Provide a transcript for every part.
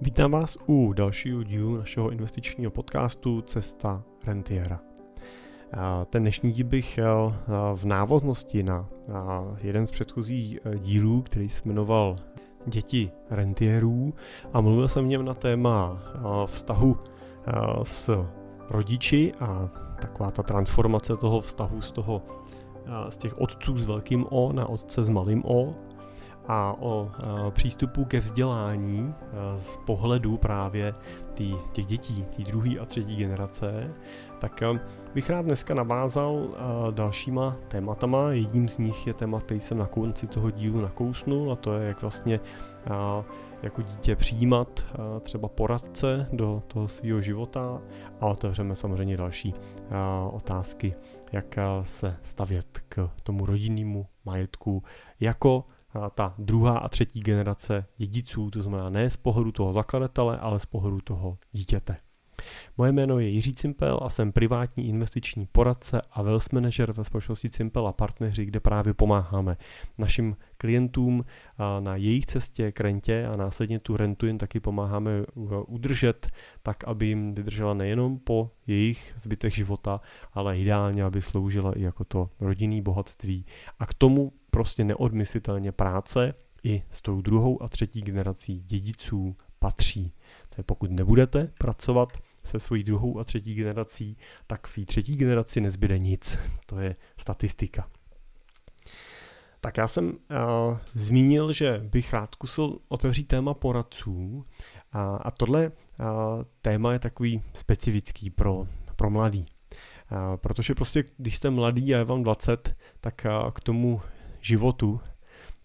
Vítám vás u dalšího dílu našeho investičního podcastu Cesta rentiera. Ten dnešní díl bych v návaznosti na jeden z předchozích e, dílů, který se jmenoval Děti rentierů a mluvil jsem v něm na téma vztahu s rodiči a taková ta transformace toho vztahu z toho z těch otců s velkým O na otce s malým O a o přístupu ke vzdělání z pohledu právě tý, těch dětí, té druhé a třetí generace, tak bych rád dneska navázal dalšíma tématama. Jedním z nich je téma, který jsem na konci toho dílu nakousnul a to je, jak vlastně jako dítě přijímat třeba poradce do toho svého života a otevřeme samozřejmě další otázky, jak se stavět k tomu rodinnému majetku jako ta druhá a třetí generace dědiců, to znamená ne z pohledu toho zakladatele, ale z pohledu toho dítěte. Moje jméno je Jiří Cimpel a jsem privátní investiční poradce a wealth manager ve společnosti Cimpel a partneři, kde právě pomáháme našim klientům na jejich cestě k rentě a následně tu rentu jim taky pomáháme udržet tak, aby jim vydržela nejenom po jejich zbytek života, ale ideálně, aby sloužila i jako to rodinný bohatství. A k tomu prostě neodmyslitelně práce i s tou druhou a třetí generací dědiců patří. To je pokud nebudete pracovat se svojí druhou a třetí generací, tak v té třetí generaci nezbyde nic. To je statistika. Tak já jsem uh, zmínil, že bych rád zkusil otevřít téma poradců a, a tohle uh, téma je takový specifický pro, pro mladý. Uh, protože prostě, když jste mladý a je vám 20, tak uh, k tomu životu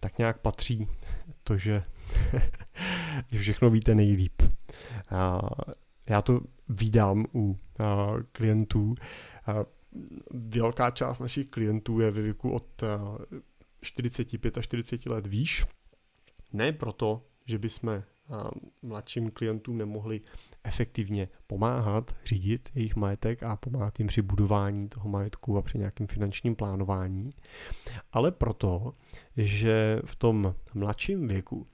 tak nějak patří to, že, že všechno víte nejlíp. Uh, já to vídám u uh, klientů. Uh, velká část našich klientů je ve věku od uh, 45 a 40 let výš. Ne proto, že bychom mladším klientům nemohli efektivně pomáhat, řídit jejich majetek a pomáhat jim při budování toho majetku a při nějakém finančním plánování, ale proto, že v tom mladším věku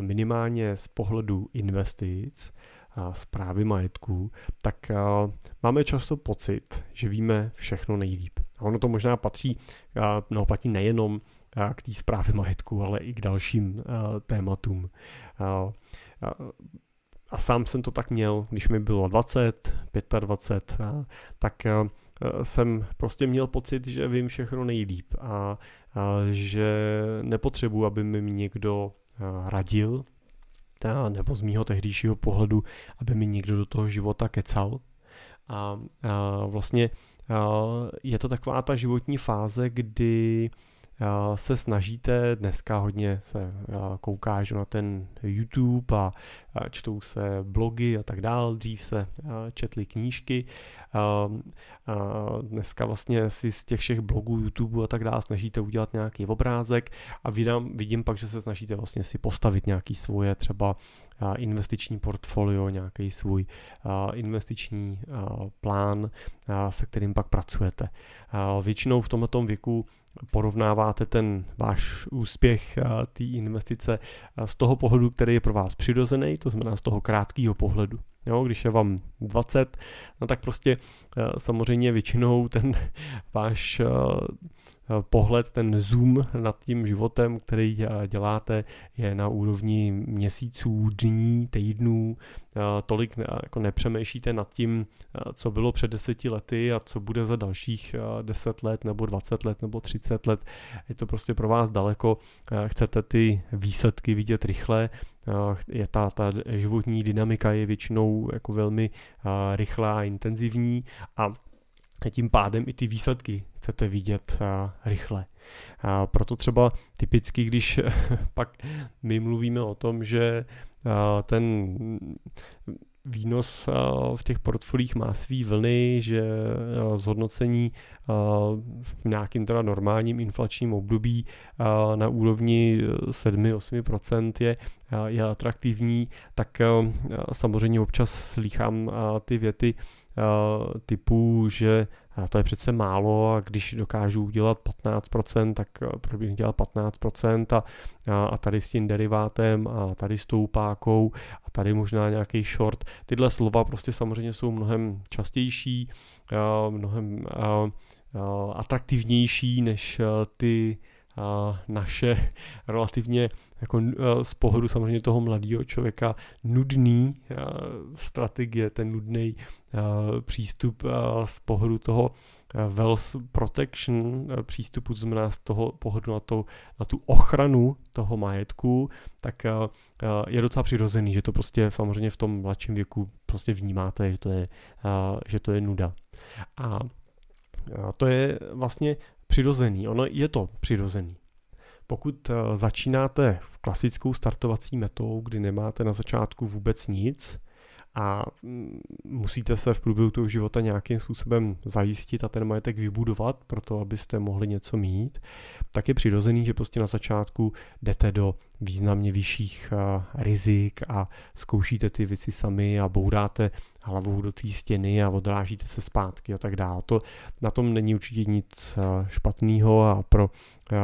minimálně z pohledu investic zprávy majetku, tak máme často pocit, že víme všechno nejlíp. A ono to možná patří, no platí nejenom k té zprávě majetku, ale i k dalším tématům. A sám jsem to tak měl, když mi bylo 20, 25, tak jsem prostě měl pocit, že vím všechno nejlíp a, a že nepotřebuji, aby mi někdo radil, nebo z mýho tehdejšího pohledu, aby mi někdo do toho života kecal. A, a vlastně a je to taková ta životní fáze, kdy se snažíte, dneska hodně se kouká že na ten YouTube a čtou se blogy a tak dále, dřív se četly knížky. Dneska vlastně si z těch všech blogů, YouTube a tak dále snažíte udělat nějaký obrázek a vidím, vidím pak, že se snažíte vlastně si postavit nějaký svoje třeba investiční portfolio, nějaký svůj investiční plán, se kterým pak pracujete. Většinou v tomto věku porovnáváte ten váš úspěch té investice z toho pohledu, který je pro vás přirozený, to znamená z toho krátkého pohledu. Jo, když je vám 20, no tak prostě samozřejmě většinou ten váš pohled, ten zoom nad tím životem, který eh, děláte, je na úrovni měsíců, dní, týdnů, eh, tolik jako nepřemýšlíte nad tím, co bylo před deseti lety a co bude za dalších deset let nebo 20 let nebo 30 let. Je to prostě pro vás daleko, chcete ty výsledky vidět rychle, je ta, ta životní dynamika je většinou jako velmi rychlá a intenzivní. A tím pádem i ty výsledky chcete vidět rychle. A proto třeba typicky, když pak my mluvíme o tom, že ten výnos v těch portfolích má svý vlny, že zhodnocení v nějakým teda normálním inflačním období na úrovni 7-8% je je atraktivní, tak samozřejmě občas slýchám ty věty typu, že to je přece málo a když dokážu udělat 15%, tak proč bych dělal 15% a, a tady s tím derivátem a tady s tou pákou a tady možná nějaký short. Tyhle slova prostě samozřejmě jsou mnohem častější, mnohem atraktivnější než ty naše relativně jako z pohledu samozřejmě toho mladého člověka nudný strategie, ten nudný přístup z pohledu toho wealth protection přístupu, to znamená z toho pohledu na, to, na tu ochranu toho majetku, tak je docela přirozený, že to prostě samozřejmě v tom mladším věku prostě vnímáte, že to je, že to je nuda. A to je vlastně přirozený. Ono je to přirozený. Pokud eh, začínáte v klasickou startovací metou, kdy nemáte na začátku vůbec nic a mm, musíte se v průběhu toho života nějakým způsobem zajistit a ten majetek vybudovat, proto abyste mohli něco mít, tak je přirozený, že prostě na začátku jdete do významně vyšších eh, rizik a zkoušíte ty věci sami a bouráte hlavou do té stěny a odrážíte se zpátky a tak dále. To, na tom není určitě nic eh, špatného a pro eh,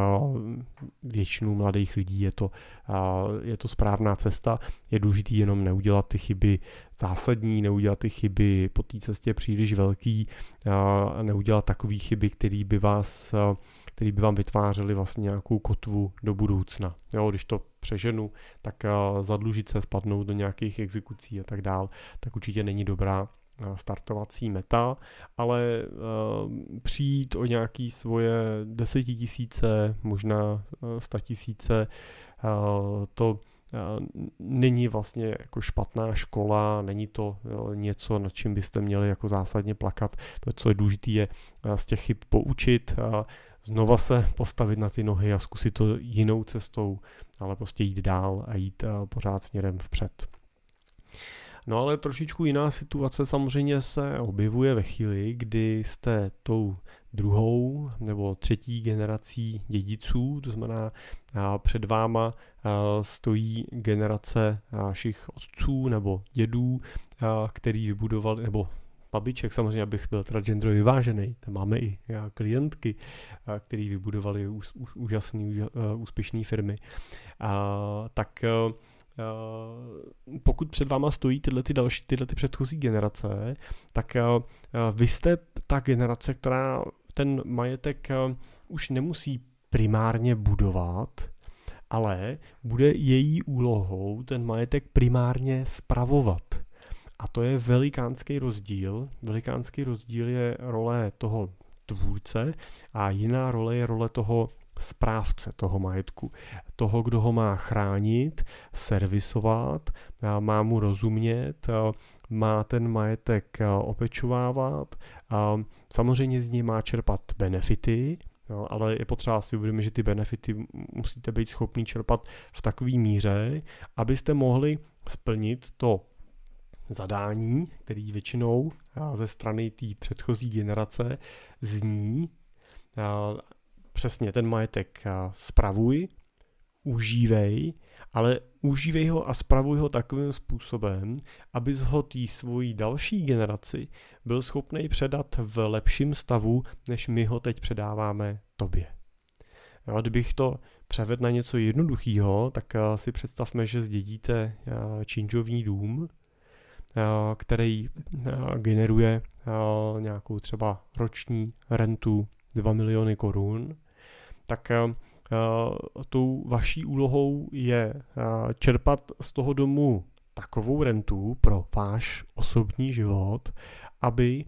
většinu mladých lidí je to, je to správná cesta. Je důležité jenom neudělat ty chyby zásadní, neudělat ty chyby po té cestě příliš velký neudělat takové chyby, které by vás který by vám vytvářely vlastně nějakou kotvu do budoucna. Jo, když to přeženu, tak uh, zadlužit se, spadnout do nějakých exekucí a tak dál, tak určitě není dobrá uh, startovací meta, ale uh, přijít o nějaký svoje desetitisíce, možná sta tisíce, to není vlastně jako špatná škola, není to něco, nad čím byste měli jako zásadně plakat. To, co je důležité, je z těch chyb poučit, znova se postavit na ty nohy a zkusit to jinou cestou, ale prostě jít dál a jít eh, pořád směrem vpřed. No ale trošičku jiná situace samozřejmě se objevuje ve chvíli, kdy jste tou druhou nebo třetí generací dědiců, to znamená před váma stojí generace našich otců nebo dědů, který vybudovali, nebo babiček, samozřejmě, abych byl teda genderově vyvážený. Tam máme i klientky, který vybudovali úžasné, úspěšné firmy. Tak pokud před váma stojí tyhle ty další, tyhle ty předchozí generace, tak vy jste ta generace, která ten majetek už nemusí primárně budovat, ale bude její úlohou ten majetek primárně spravovat. A to je velikánský rozdíl. Velikánský rozdíl je role toho tvůrce a jiná role je role toho správce toho majetku. Toho, kdo ho má chránit, servisovat, má mu rozumět, má ten majetek opečovávat, samozřejmě z něj má čerpat benefity, No, ale je potřeba si uvědomit, že ty benefity musíte být schopni čerpat v takové míře, abyste mohli splnit to zadání, který většinou ze strany té předchozí generace zní přesně ten majetek spravuj, užívej, ale užívej ho a spravuj ho takovým způsobem, aby ho té svojí další generaci byl schopný předat v lepším stavu, než my ho teď předáváme tobě. Jo, kdybych to převedl na něco jednoduchého, tak si představme, že zdědíte činžovní dům, Eh, který eh, generuje eh, nějakou třeba roční rentu 2 miliony korun, tak tou vaší úlohou je čerpat z toho domu takovou rentu pro váš osobní život, aby,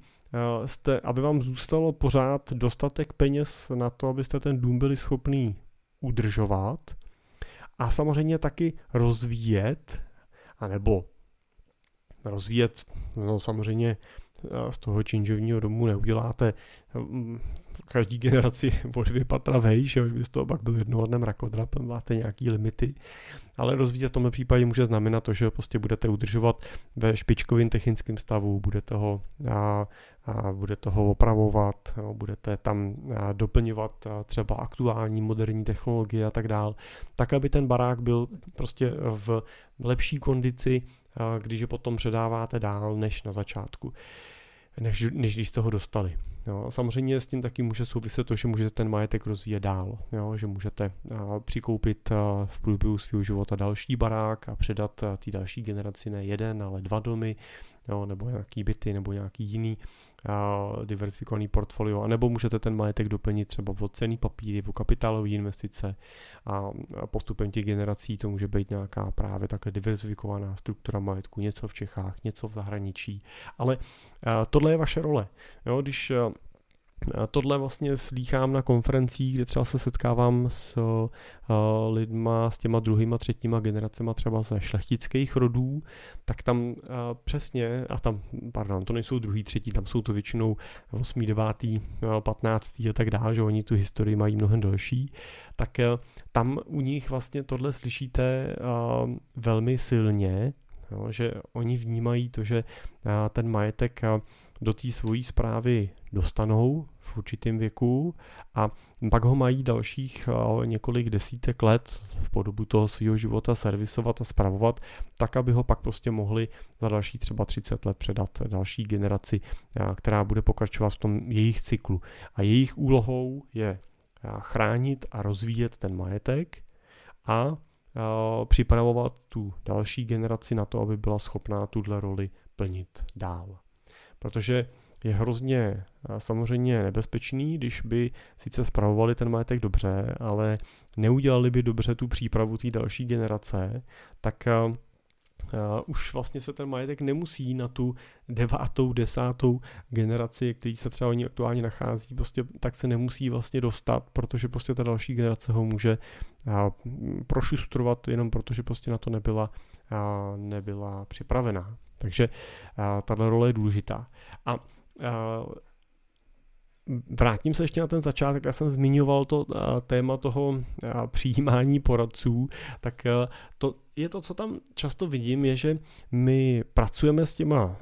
jste, aby vám zůstalo pořád dostatek peněz na to, abyste ten dům byli schopný udržovat a samozřejmě taky rozvíjet, anebo rozvíjet. No, samozřejmě z toho činžovního domu neuděláte mm, každý generaci o dvě patra vejš, že by z toho pak byl jednohodný mrakodrap, máte nějaký limity, ale rozvíjet v tomhle případě může znamenat to, že prostě budete udržovat ve špičkovém technickém stavu, budete ho, a, a budete ho opravovat, jo, budete tam a, doplňovat a, třeba aktuální moderní technologie a tak dál, tak aby ten barák byl prostě v lepší kondici, když je potom předáváte dál než na začátku než, než když jste ho dostali. Jo, samozřejmě s tím taky může souviset to, že můžete ten majetek rozvíjet dál, jo, že můžete a, přikoupit a, v průběhu svého života další barák a předat té další generaci ne jeden, ale dva domy, jo, nebo nějaký byty, nebo nějaký jiný diversifikovaný portfolio, anebo můžete ten majetek doplnit třeba o cený papíry, o kapitálové investice a, postupem těch generací to může být nějaká právě takhle diversifikovaná struktura majetku, něco v Čechách, něco v zahraničí, ale tohle je vaše role. Jo, když Tohle vlastně slýchám na konferencích, kde třeba se setkávám s uh, lidma, s těma druhýma, třetíma generacema třeba ze šlechtických rodů, tak tam uh, přesně, a tam, pardon, to nejsou druhý, třetí, tam jsou to většinou 8., 9., 15. a tak dále, že oni tu historii mají mnohem delší, tak uh, tam u nich vlastně tohle slyšíte velmi silně, že oni vnímají to, že ten majetek do té svojí zprávy dostanou v určitém věku a pak ho mají dalších eh, několik desítek let v podobu toho svého života servisovat a spravovat, tak aby ho pak prostě mohli za další třeba 30 let předat další generaci, eh, která bude pokračovat v tom jejich cyklu. A jejich úlohou je eh, chránit a rozvíjet ten majetek a připravovat tu další generaci na to, aby byla schopná tuhle roli plnit dál. Protože je hrozně eh, samozřejmě nebezpečný, když by sice spravovali ten majetek dobře, ale neudělali by dobře tu přípravu té další generace, tak uh, už vlastně se ten majetek nemusí na tu devátou, desátou generaci, který se třeba oni aktuálně nachází, prostě tak se nemusí vlastně dostat, protože prostě ta další generace ho může prošustrovat jenom protože prostě na to nebyla, nebyla připravená. Takže tahle role je důležitá. A Vrátím se ještě na ten začátek, já jsem zmiňoval to téma toho přijímání poradců, tak to je to, co tam často vidím, je, že my pracujeme s těma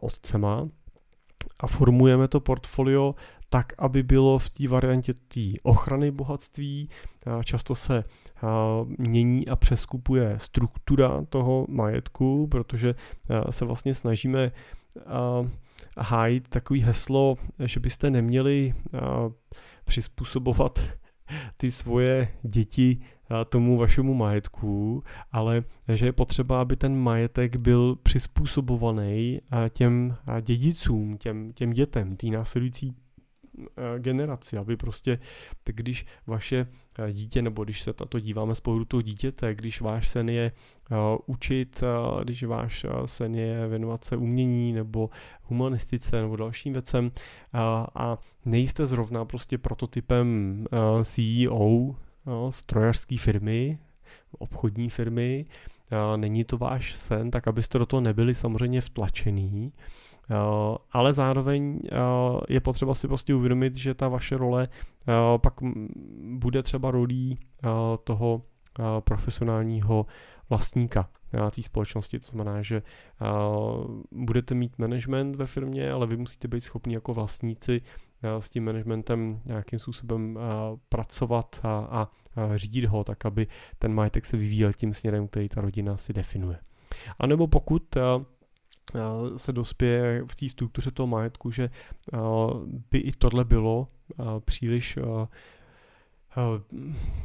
otcema a formujeme to portfolio tak, aby bylo v té variantě té ochrany bohatství. Často se mění a přeskupuje struktura toho majetku, protože se vlastně snažíme hájit takový heslo, že byste neměli přizpůsobovat ty svoje děti tomu vašemu majetku, ale že je potřeba, aby ten majetek byl přizpůsobovaný těm dědicům, těm, těm dětem, té následující generaci, aby prostě, tak když vaše eh, dítě, nebo když se na to díváme z pohledu toho dítěte, když váš sen je uh, učit, když váš sen je věnovat se umění nebo humanistice nebo dalším věcem a nejste zrovna prostě prototypem CEO strojařské firmy, obchodní firmy, není to váš sen, tak abyste do toho nebyli samozřejmě vtlačený, ale zároveň je potřeba si prostě uvědomit, že ta vaše role pak bude třeba rolí toho profesionálního vlastníka té společnosti. To znamená, že budete mít management ve firmě, ale vy musíte být schopni jako vlastníci s tím managementem nějakým způsobem pracovat a, a řídit ho tak, aby ten majetek se vyvíjel tím směrem, který ta rodina si definuje. A nebo pokud Eh, se dospěje v té struktuře toho majetku, že eh, by i tohle bylo eh, příliš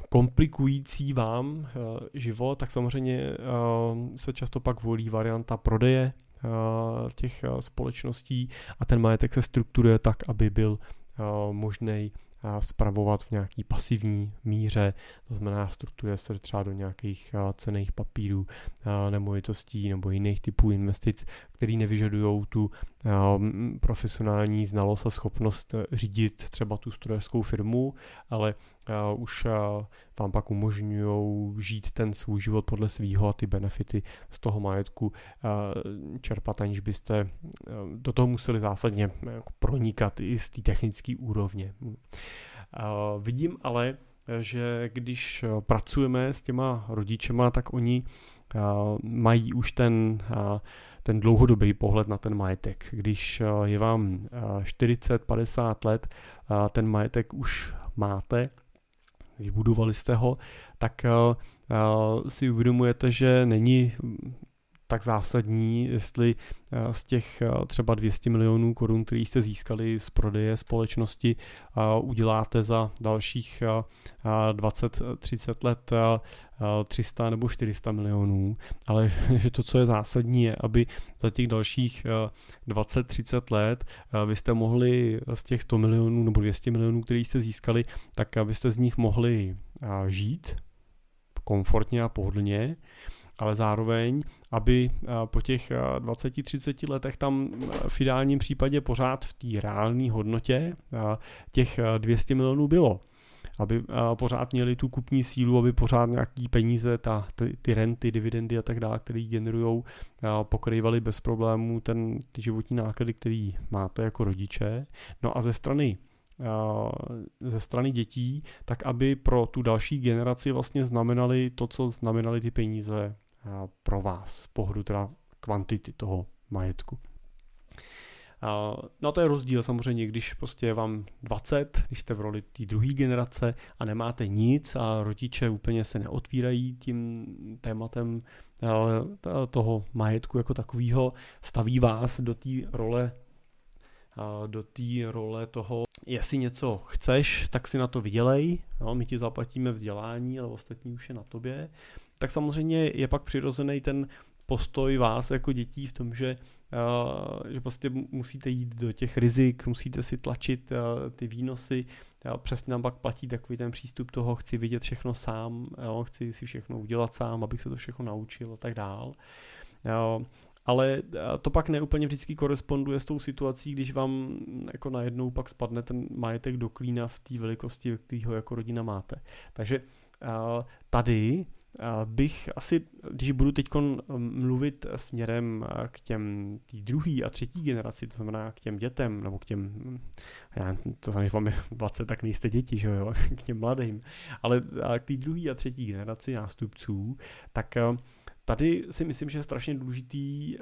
komplikující vám život, tak samozřejmě se často pak volí varianta prodeje těch společností a ten majetek se strukturuje tak, aby byl možný spravovat v nějaký pasivní míře, to znamená strukturuje se třeba do nějakých cených papírů, nemovitostí nebo jiných typů investic, které nevyžadují tu profesionální znalost a schopnost řídit třeba tu strojerskou firmu, ale uh, už uh, vám pak umožňují žít ten svůj život podle svýho a ty benefity z toho majetku uh, čerpat, aniž byste uh, do toho museli zásadně uh, pronikat i z té technické úrovně. Uh, vidím ale, že když pracujeme s těma rodičema, tak oni mají už ten ten dlouhodobý pohled na ten majetek. Když je vám 40-50 let, ten majetek už máte, vybudovali jste ho, tak si uvědomujete, že není tak zásadní, jestli eh, z těch eh, třeba 200 milionů korun, který jste získali z prodeje společnosti, eh, uděláte za dalších 20-30 let 300 nebo 400 milionů, ale že to, co je zásadní, je, aby za těch dalších 20-30 let vy jste mohli z těch 100 milionů nebo 200 milionů, který jste získali, tak abyste z nich mohli žít komfortně a pohodlně, ale zároveň, aby eh, po těch 20-30 eh, letech tam eh, v ideálním případě pořád v té reálné hodnotě těch 200 milionů bylo. Aby pořád měli tu kupní sílu, aby pořád nějaký peníze, ta, ty, ty renty, dividendy a tak dále, které generují, pokrývali bez problémů ten, ty životní náklady, který máte jako rodiče. No a ze strany ze strany dětí, tak aby pro tu další generaci vlastně znamenali to, co znamenali ty peníze pro vás, pohledu teda kvantity toho majetku. No to je rozdíl samozřejmě, když prostě je vám 20, když jste v roli té druhé generace a nemáte nic a rodiče úplně se neotvírají tím tématem toho majetku jako takového, staví vás do té role do té role toho, jestli něco chceš, tak si na to vydělej, no, my ti zaplatíme vzdělání, ale ostatní už je na tobě tak samozřejmě je pak přirozený ten postoj vás jako dětí v tom, že, uh, že prostě musíte jít do těch rizik, musíte si tlačit uh, ty výnosy, uh, přesně nám pak platí takový ten přístup toho, chci vidět všechno sám, jo, chci si všechno udělat sám, abych se to všechno naučil a tak dál. Ale to pak neúplně vždycky koresponduje s tou situací, když vám jako najednou pak spadne ten majetek do klína v té velikosti, který ho jako rodina máte. Takže tady bych asi, když budu teď mluvit směrem k těm druhý a třetí generaci, to znamená k těm dětem, nebo k těm, já to znamená, že vám je 20, tak nejste děti, že jo, k těm mladým, ale k té druhé a třetí generaci nástupců, tak tady si myslím, že je strašně důležitý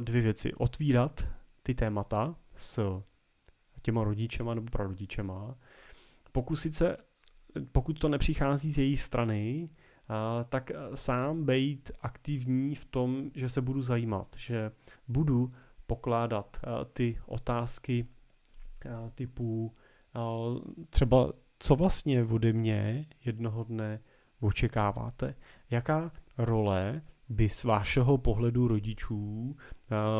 dvě věci. Otvírat ty témata s těma rodičema nebo prarodičema, pokusit se, pokud to nepřichází z její strany, tak sám být aktivní v tom, že se budu zajímat, že budu pokládat ty otázky typu třeba co vlastně ode mě jednoho dne očekáváte, jaká role by z vašeho pohledu rodičů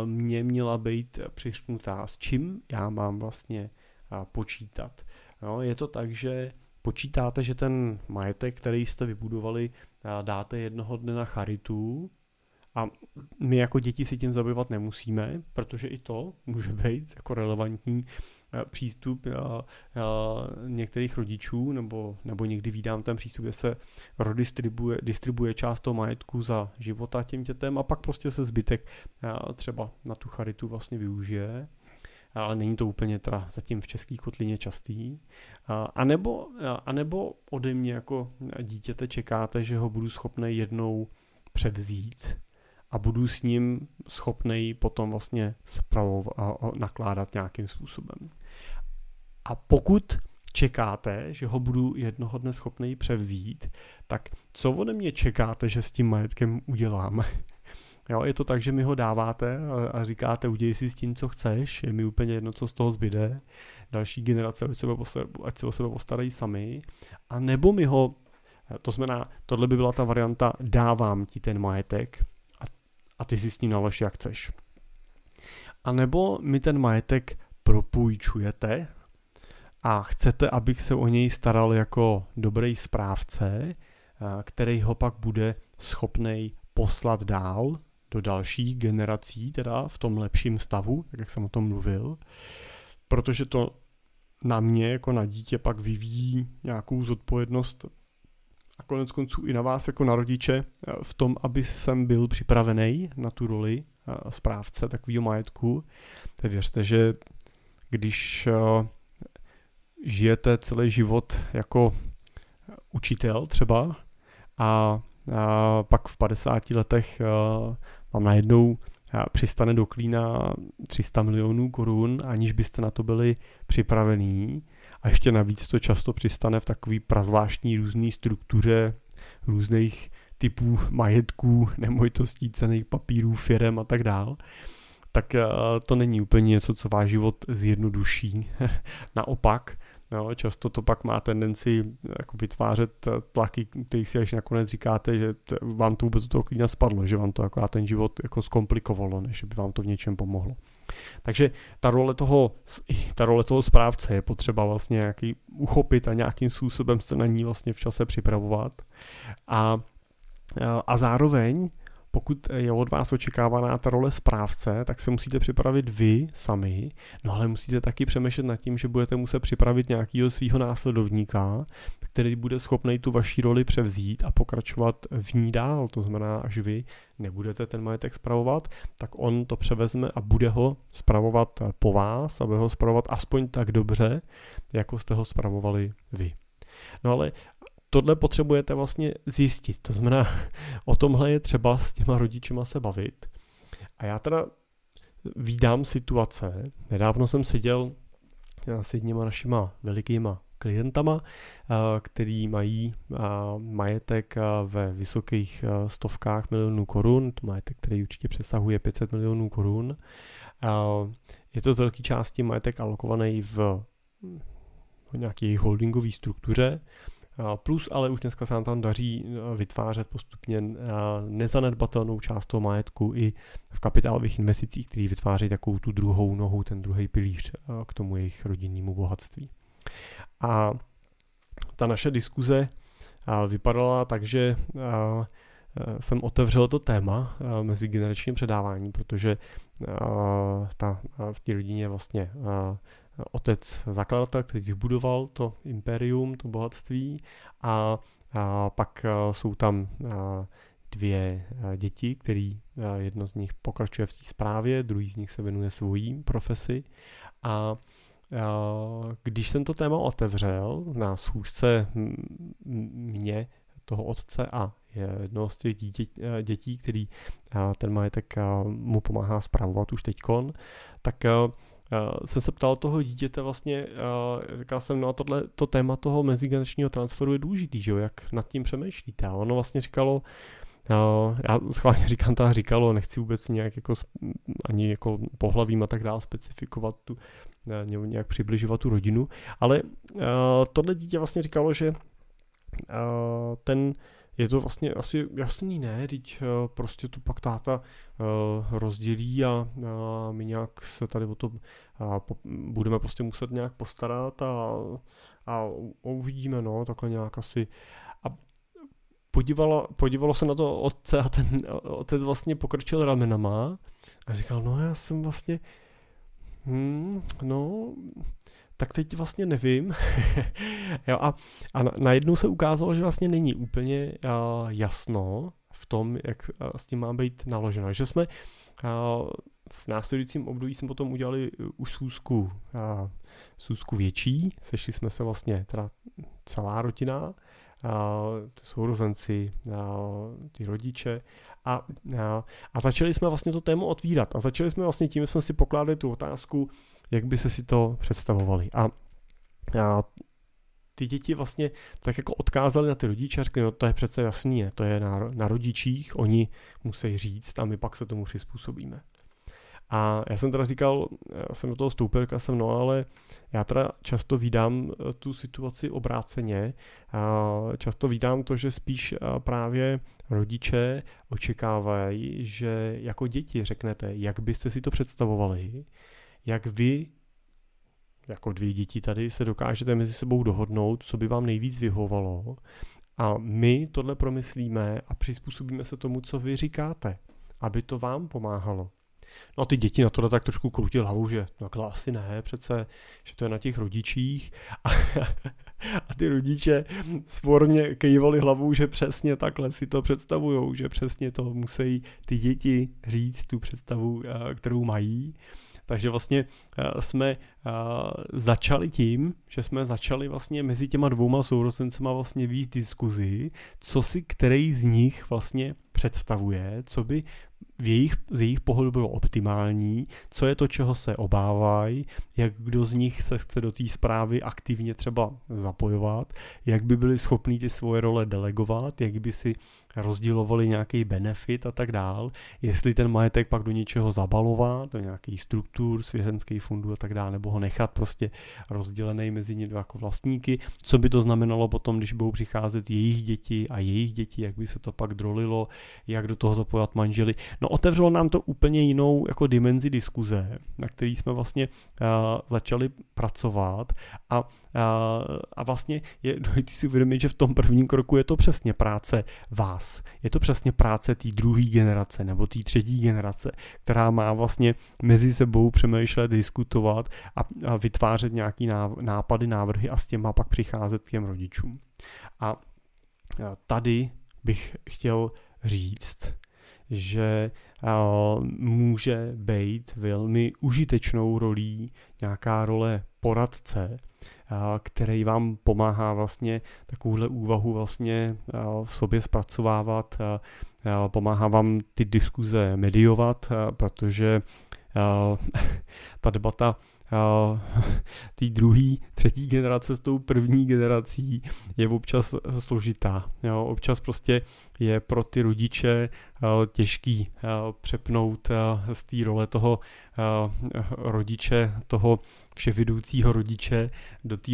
mě měla být přišknutá, s čím já mám vlastně počítat. No, je to tak, že počítáte, že ten majetek, který jste vybudovali, dáte jednoho dne na charitu? A my jako děti si tím zabývat nemusíme, protože i to může být jako relevantní eh, přístup a některých rodičů, nebo, nebo někdy vídám ten přístup, kde se rodistribuje distribuje část toho majetku za života těm dětem a pak prostě se zbytek třeba na tu charitu vlastně využije ale není to úplně teda zatím v české kotlině častý. A nebo, a nebo ode mě jako dítěte čekáte, že ho budu schopný jednou převzít a budu s ním schopný potom vlastně spravovat a nakládat nějakým způsobem. A pokud čekáte, že ho budu jednoho dne schopný převzít, tak co ode mě čekáte, že s tím majetkem uděláme? Jo, je to tak, že mi ho dáváte a, říkáte, udělej si s tím, co chceš, je mi úplně jedno, co z toho zbyde. Další generace ať se, ať se o sebe postarají sami. A nebo mi ho, to znamená, tohle by byla ta varianta, dávám ti ten majetek a, a ty si s ním nalož, jak chceš. A nebo mi ten majetek propůjčujete a chcete, abych se o něj staral jako dobrý správce, který ho pak bude schopnej poslat dál do dalších generací, teda v tom lepším stavu, tak jak jsem o tom mluvil, protože to na mě jako na dítě pak vyvíjí nějakou zodpovědnost a konec konců i na vás jako na rodiče eh, v tom, aby jsem byl připravený na tu roli eh, správce takového majetku. Tak věřte, že když eh, žijete celý život jako učitel třeba a pak v 50 letech vám najednou přistane do klína 300 milionů korun, aniž byste na to byli připravení. A ještě navíc to často přistane v takové prazvláštní různé struktuře různých typů majetků, nemovitostí, cených papírů, firem a tak dál tak to není úplně něco, co váš život zjednoduší. Naopak, Jo, často to pak má tendenci jako vytvářet tlaky, který si až nakonec říkáte, že vám to vůbec do toho klína spadlo, že vám to jako ten život jako zkomplikovalo, než by vám to v něčem pomohlo. Takže ta role toho, ta role toho správce je potřeba vlastně nějaký uchopit a nějakým způsobem se na ní vlastně v čase připravovat. A, a zároveň pokud je od vás očekávaná ta role správce, tak se musíte připravit vy sami, no ale musíte taky přemýšlet nad tím, že budete muset připravit nějakého svého následovníka, který bude schopný tu vaší roli převzít a pokračovat v ní dál. To znamená, až vy nebudete ten majetek spravovat, tak on to převezme a bude ho spravovat po vás a bude ho spravovat aspoň tak dobře, jako jste ho spravovali vy. No ale tohle potřebujete vlastně zjistit. To znamená, o tomhle je třeba s těma rodičima se bavit. A já teda vídám situace, nedávno jsem seděl s jedněma našima velikýma klientama, který mají majetek ve vysokých stovkách milionů korun, to majetek, který určitě přesahuje 500 milionů korun. Je to z velké části majetek alokovaný v nějaké holdingové struktuře, Plus ale už dneska se nám tam daří e, vytvářet postupně e, nezanedbatelnou část toho majetku i v kapitálových investicích, které vytváří takovou tu druhou nohu, ten druhý pilíř k tomu jejich rodinnému bohatství. A ta naše diskuze vypadala tak, že jsem otevřel to téma mezi generačním předávání, protože ta, v té rodině vlastně otec zakladatel, který vybudoval to imperium, to bohatství a, a pak jsou tam dvě děti, který jedno z nich pokračuje v té zprávě, druhý z nich se věnuje svojí profesi. A když jsem to téma otevřel na schůzce mě, toho otce a jednoho z těch dětí, který ten majetek mu pomáhá zpravovat už teďkon, tak Uh, jsem se ptal toho dítěte vlastně, uh, říkal jsem, no a tohle, to téma toho mezigeneračního transferu je důležitý, že jo, jak nad tím přemýšlíte. A ono vlastně říkalo, uh, já schválně říkám to říkalo, nechci vůbec nějak jako ani jako pohlavím a tak dále specifikovat tu, nějak přibližovat tu rodinu, ale uh, tohle dítě vlastně říkalo, že ten je to vlastně asi jasný, ne? Teď uh, prostě to pak táta uh, rozdělí a, my nějak se tady o to budeme prostě muset nějak postarat a, a uvidíme, no, takhle nějak asi. A podívalo, podívalo se na to otce a ten otec vlastně pokrčil ramenama a říkal, no já jsem vlastně, hmm, no, tak teď vlastně nevím. jo, a, a najednou se ukázalo, že vlastně není úplně uh, jasno v tom, jak uh, s tím má být naloženo. Že jsme uh, v následujícím období jsme potom udělali už sůzku, uh, sůzku větší, sešli jsme se vlastně teda celá rodina, uh, sourozenci, uh, ty rodiče a, a, a začali jsme vlastně to téma otvírat a začali jsme vlastně tím, že jsme si pokládali tu otázku, jak by se si to představovali. A, a ty děti vlastně tak jako odkázali na ty rodiče a řekli, no to je přece jasný, to je na, na rodičích, oni musí říct a my pak se tomu přizpůsobíme. A já jsem teda říkal, já jsem do toho vstoupil, říkal jsem, no ale já teda často vídám eh, tu situaci obráceně. A často vídám to, že spíš eh, právě rodiče očekávají, že jako děti řeknete, jak byste si to představovali, jak vy jako dvě děti tady se dokážete mezi sebou dohodnout, co by vám nejvíc vyhovalo a my tohle promyslíme a přizpůsobíme se tomu, co vy říkáte, aby to vám pomáhalo. No a ty děti na to tak trošku krutí hlavu, že takhle asi ne, přece, že to je na těch rodičích. A, a ty rodiče svorně kejvali hlavou, že přesně takhle si to představujou, že přesně to musí ty děti říct, tu představu, eh, kterou mají. Takže vlastně eh, jsme eh, začali tím, že jsme začali vlastně mezi těma dvouma sourozencema vlastně víc diskuzi, co si který z nich vlastně představuje, co by v jejich, z jejich pohledu bylo optimální, co je to, čeho se obávají, jak kdo z nich se chce do té zprávy aktivně třeba zapojovat, jak by byli schopní ty svoje role delegovat, jak by si rozdělovali nějaký benefit a tak dál, jestli ten majetek pak do něčeho zabalovat, do nějakých struktur, svěřenských fondů a tak dále, nebo ho nechat prostě rozdělený mezi ně jako vlastníky, co by to znamenalo potom, když budou přicházet jejich děti a jejich děti, jak by se to pak drolilo, jak do toho zapojovat manželi. No otevřelo nám to úplně jinou jako dimenzi diskuze, na který jsme vlastně uh, začali pracovat a, uh, a vlastně je důležité si uvědomit, že v tom prvním kroku je to přesně práce vás. Je to přesně práce té druhé generace nebo té třetí generace, která má vlastně mezi sebou přemýšlet, diskutovat a, a vytvářet nějaký nápady, návrhy a s těma pak přicházet k těm rodičům. A tady bych chtěl říct, že může být velmi užitečnou rolí nějaká role poradce, který vám pomáhá vlastně takovouhle úvahu vlastně v sobě zpracovávat, pomáhá vám ty diskuze mediovat, protože ta debata té druhé, třetí generace s tou první generací je občas složitá. Jo, občas prostě je pro ty rodiče těžký přepnout z té role toho rodiče, toho vševidoucího rodiče do té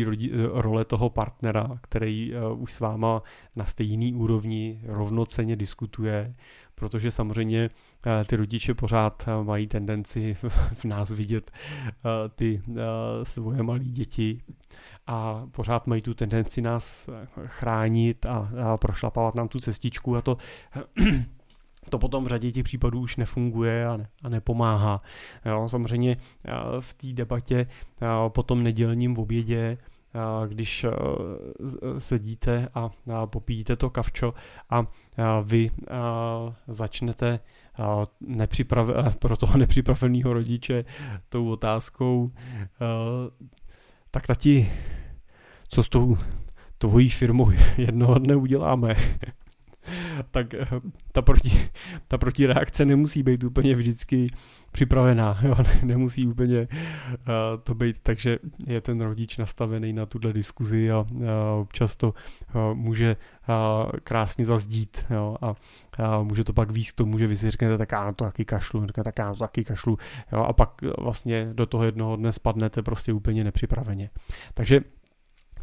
role toho partnera, který už s váma na stejný úrovni rovnoceně diskutuje, protože samozřejmě eh, ty rodiče pořád eh, mají tendenci v nás vidět eh, ty svoje malé děti a pořád mají tu tendenci nás chránit a, prošlapávat nám tu cestičku a to to potom v řadě těch případů už nefunguje a, ne, a nepomáhá. Jo, samozřejmě v té debatě po tom nedělním obědě když eh, sedíte a popíjíte to kavčo a vy začnete nepřiprav, pro toho nepřipraveného rodiče tou otázkou, tak tati, co s tou tvojí firmou jednoho dne uděláme? tak eh, ta, proti, ta protireakce nemusí být úplně vždycky připravená, jo? nemusí úplně uh, to být, takže je ten rodič nastavený na tuhle diskuzi a uh, občas to může krásně zazdít jo? A, může to pak víc k tomu, že vy si řeknete, tak já na to taky kašlu, tak já na to taky kašlu jo? a pak vlastně do toho jednoho dne spadnete prostě úplně nepřipraveně. Takže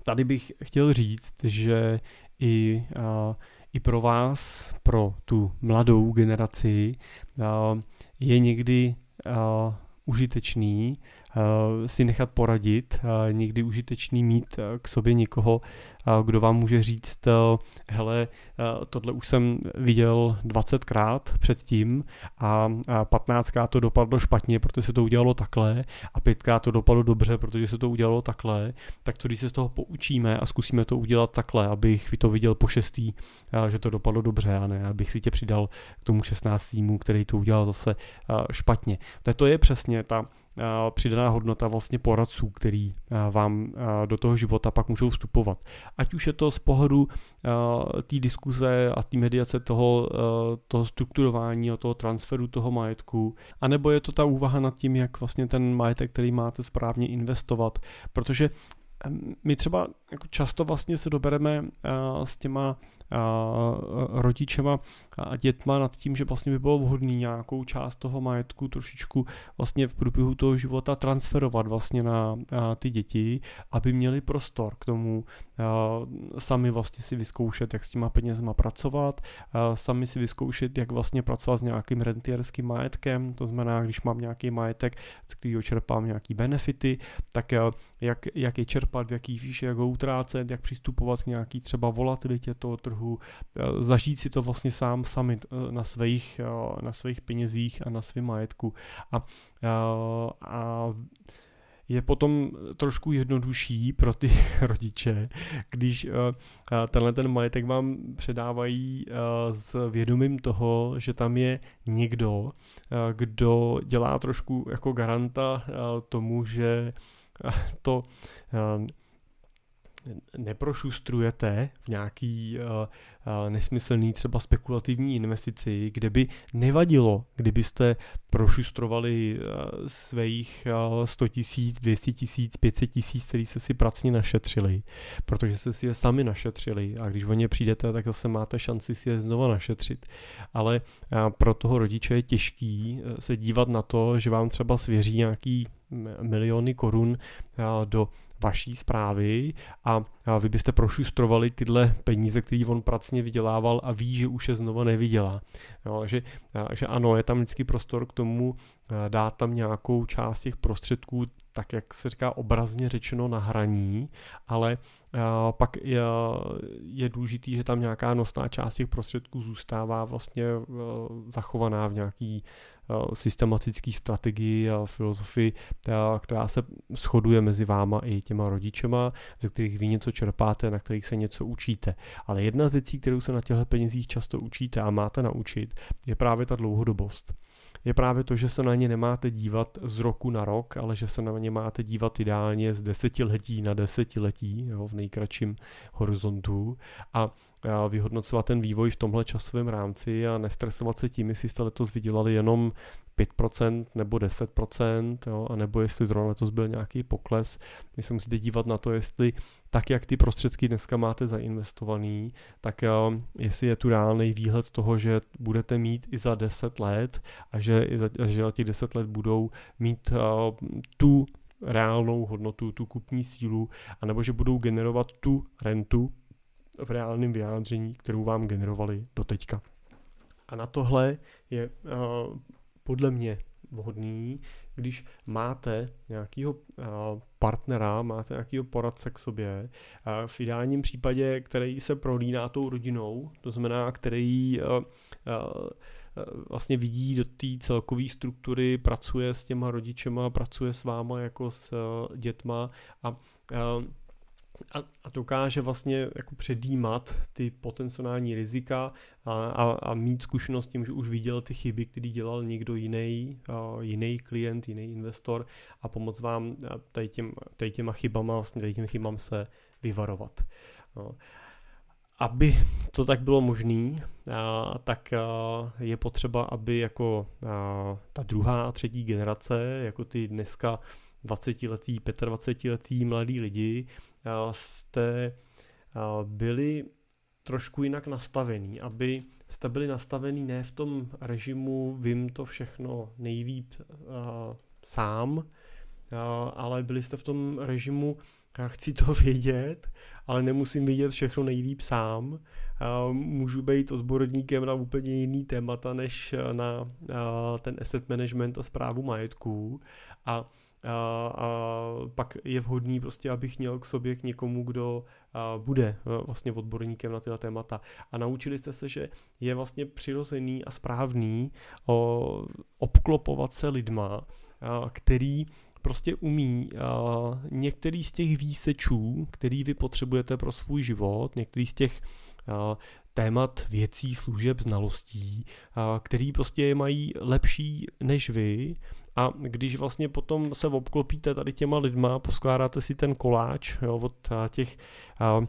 tady bych chtěl říct, že i i pro vás, pro tu mladou generaci, je někdy užitečný si nechat poradit, někdy užitečný mít k sobě někoho, kdo vám může říct, hele, tohle už jsem viděl 20krát předtím a 15krát to dopadlo špatně, protože se to udělalo takhle a pětkrát to dopadlo dobře, protože se to udělalo takhle, tak co když se z toho poučíme a zkusíme to udělat takhle, abych to viděl po šestý, že to dopadlo dobře a ne, abych si tě přidal k tomu 16. který to udělal zase špatně. To je přesně ta přidaná hodnota vlastně poradců, který vám do toho života pak můžou vstupovat. Ať už je to z pohledu té diskuze a té mediace toho, toho strukturování a toho transferu toho majetku, anebo je to ta úvaha nad tím, jak vlastně ten majetek, který máte správně investovat, protože my třeba jako často vlastně se dobereme s těma rodičema a dětma nad tím, že vlastně by bylo vhodné nějakou část toho majetku trošičku vlastně v průběhu toho života transferovat vlastně na ty děti, aby měli prostor k tomu sami vlastně si vyzkoušet, jak s těma penězma pracovat, sami si vyzkoušet, jak vlastně pracovat s nějakým rentierským majetkem, to znamená, když mám nějaký majetek, z kterého čerpám nějaký benefity, tak jak, jak je čerpám čerpat, v jaký výši, jak ho utrácet, jak přistupovat k nějaký třeba volatilitě toho trhu, eh, zažít si to vlastně sám sami na svých, na svých penězích a na svém majetku. A, a, a je potom trošku jednodušší pro ty rodiče, když tenhle ten majetek vám předávají s vědomím toho, že tam je někdo, kdo dělá trošku jako garanta tomu, že to neprošustrujete v nějaký uh, uh, nesmyslný třeba spekulativní investici, kde by nevadilo, kdybyste prošustrovali uh, svých uh, 100 tisíc, 200 tisíc, 500 tisíc, který se si pracně našetřili, protože jste si je sami našetřili a když o ně přijdete, tak zase máte šanci si je znova našetřit. Ale pro toho rodiče je těžký se dívat na to, že vám třeba svěří nějaký miliony korun do vaší zprávy a, vy byste prošustrovali tyhle peníze, které on pracně vydělával a ví, že už je znova nevydělá. Jo, že, že ano, je tam vždycky prostor k tomu dát tam nějakou část těch prostředků, tak jak se říká obrazně řečeno na hraní, ale pak je, je důležitý, že tam nějaká nosná část těch prostředků zůstává vlastně zachovaná v nějaký systematický strategii a filozofii, která se shoduje mezi váma i těma rodičema, ze kterých vy něco čerpáte, na kterých se něco učíte. Ale jedna z věcí, kterou se na těchto penězích často učíte a máte naučit, je právě ta dlouhodobost je právě to, že se na ně nemáte dívat z roku na rok, ale že se na ně máte dívat ideálně z desetiletí na desetiletí, jo, v nejkratším horizontu a vyhodnocovat ten vývoj v tomhle časovém rámci a nestresovat se tím, jestli jste letos vydělali jenom 5% nebo 10%, jo, a nebo jestli zrovna letos byl nějaký pokles. My se musíte dívat na to, jestli tak, jak ty prostředky dneska máte zainvestovaný, tak uh, jestli je tu reálný výhled toho, že budete mít i za 10 let a že, i za, že za těch 10 let budou mít uh, tu reálnou hodnotu, tu kupní sílu, anebo že budou generovat tu rentu v reálném vyjádření, kterou vám generovali do teďka. A na tohle je uh, podle mě vhodný, když máte nějakého partnera, máte nějakého poradce k sobě, v ideálním případě, který se prolíná tou rodinou, to znamená, který vlastně vidí do té celkové struktury, pracuje s těma rodičema, pracuje s váma jako s dětma a a, a dokáže vlastně jako předjímat ty potenciální rizika a, a, a mít zkušenost tím, že už viděl ty chyby, které dělal někdo jiný, a, jiný klient, jiný investor a pomoct vám tady, těm, tady těma chybama, vlastně tady těm chybám se vyvarovat. No. Aby to tak bylo možné, tak je potřeba, aby jako ta druhá a třetí generace, jako ty dneska 20-letý, 25-letý mladí lidi, jste byli trošku jinak nastavený, aby jste byli nastavený ne v tom režimu vím to všechno nejlíp sám, ale byli jste v tom režimu chci to vědět, ale nemusím vědět všechno nejlíp sám. Můžu být odborníkem na úplně jiný témata než na ten asset management a zprávu majetků a a, a pak je vhodný prostě, abych měl k sobě k někomu, kdo a, bude vlastně odborníkem na tyhle témata. A naučili jste se, že je vlastně přirozený a správný o, obklopovat se lidma, a, který prostě umí a, některý z těch výsečů, který vy potřebujete pro svůj život, některý z těch a, témat věcí, služeb, znalostí, a, který prostě mají lepší než vy a když vlastně potom se obklopíte tady těma lidma, poskládáte si ten koláč jo, od těch a,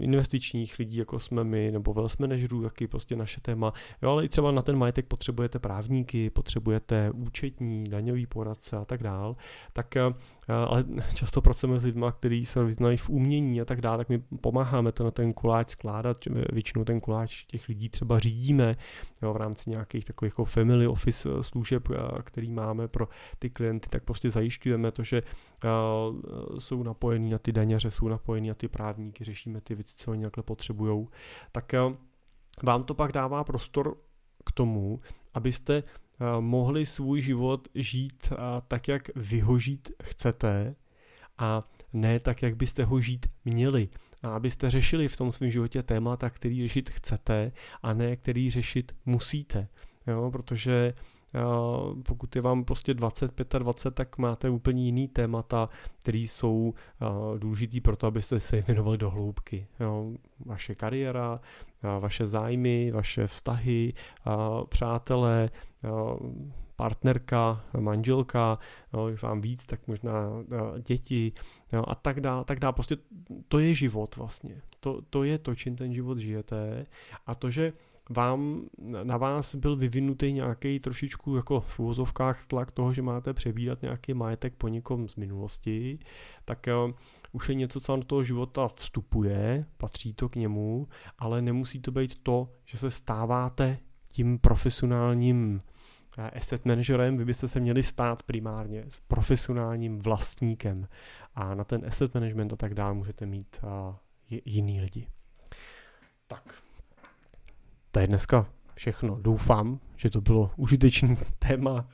investičních lidí, jako jsme my, nebo wealth managerů, jaký prostě naše téma. Jo, ale i třeba na ten majetek potřebujete právníky, potřebujete účetní, daňový poradce a tak dál. Tak ale často pracujeme s lidmi, kteří se vyznají v umění a tak dále, tak my pomáháme to na ten koláč skládat, většinou ten koláč těch lidí třeba řídíme jo, v rámci nějakých takových jako family office služeb, který máme pro ty klienty, tak prostě zajišťujeme to, že jsou napojení na ty daněře, jsou napojení na ty právníky, řešíme ty věci, co oni takhle potřebují, tak uh, vám to pak dává prostor k tomu, abyste uh, mohli svůj život žít uh, tak, jak vyhožít chcete a ne tak, jak byste ho žít měli. A abyste řešili v tom svém životě témata, který řešit chcete a ne který řešit musíte. Jo, protože pokud je vám prostě 20, 25, tak máte úplně jiný témata, které jsou důležitý pro to, abyste se věnovali do hloubky. Vaše kariéra, vaše zájmy, vaše vztahy, přátelé, partnerka, manželka, jo, vám víc, tak možná děti jo, a tak dále, tak dále. Prostě to je život vlastně. To, to je to, čím ten život žijete. A to, že vám, na vás byl vyvinutý nějaký trošičku jako v úvozovkách tlak toho, že máte přebírat nějaký majetek po někom z minulosti, tak uh, už je něco, co vám do toho života vstupuje, patří to k němu, ale nemusí to být to, že se stáváte tím profesionálním eh, asset managerem, vy byste se měli stát primárně s profesionálním vlastníkem a na ten asset management a tak dále můžete mít uh, jiný lidi. Tak, to je dneska všechno. Doufám, že to bylo užitečné téma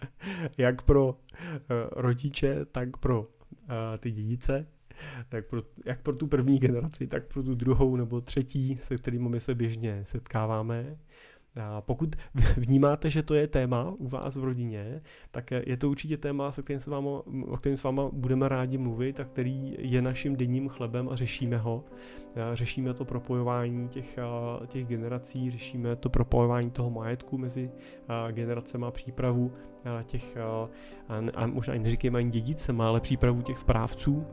jak pro uh, rodiče, tak pro uh, ty dědice, jak pro, jak pro tu první generaci, tak pro tu druhou nebo třetí, se kterými my se běžně setkáváme. A pokud vnímáte, že to je téma u vás v rodině, tak je to určitě téma, se kterým s váma, o kterém s váma budeme rádi mluvit a který je naším denním chlebem a řešíme ho. Řešíme to propojování těch, těch generací, řešíme to propojování toho majetku mezi generacemi a přípravu těch, a možná i neříkejme ani dědicem, ale přípravu těch správců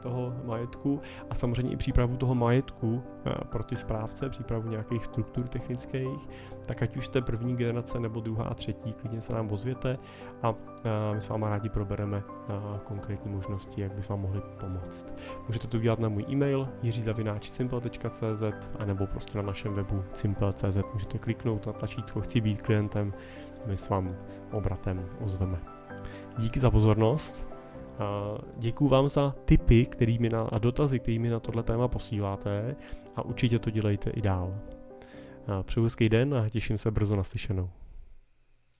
toho majetku a samozřejmě i přípravu toho majetku pro ty správce, přípravu nějakých struktur technických, tak ať už jste první generace nebo druhá, třetí, klidně se nám ozvěte a my s váma rádi probereme konkrétní možnosti, jak by vám mohli pomoct. Můžete to udělat na můj e-mail jiřizavináčsimple.cz a nebo prostě na našem webu simple.cz můžete kliknout na tlačítko chci být klientem my s vám obratem ozveme. Díky za pozornost. Děkuji vám za tipy kterými na, a dotazy, kterými na tohle téma posíláte a určitě to dělejte i dál. Přeju hezký den a těším se brzo naslyšenou.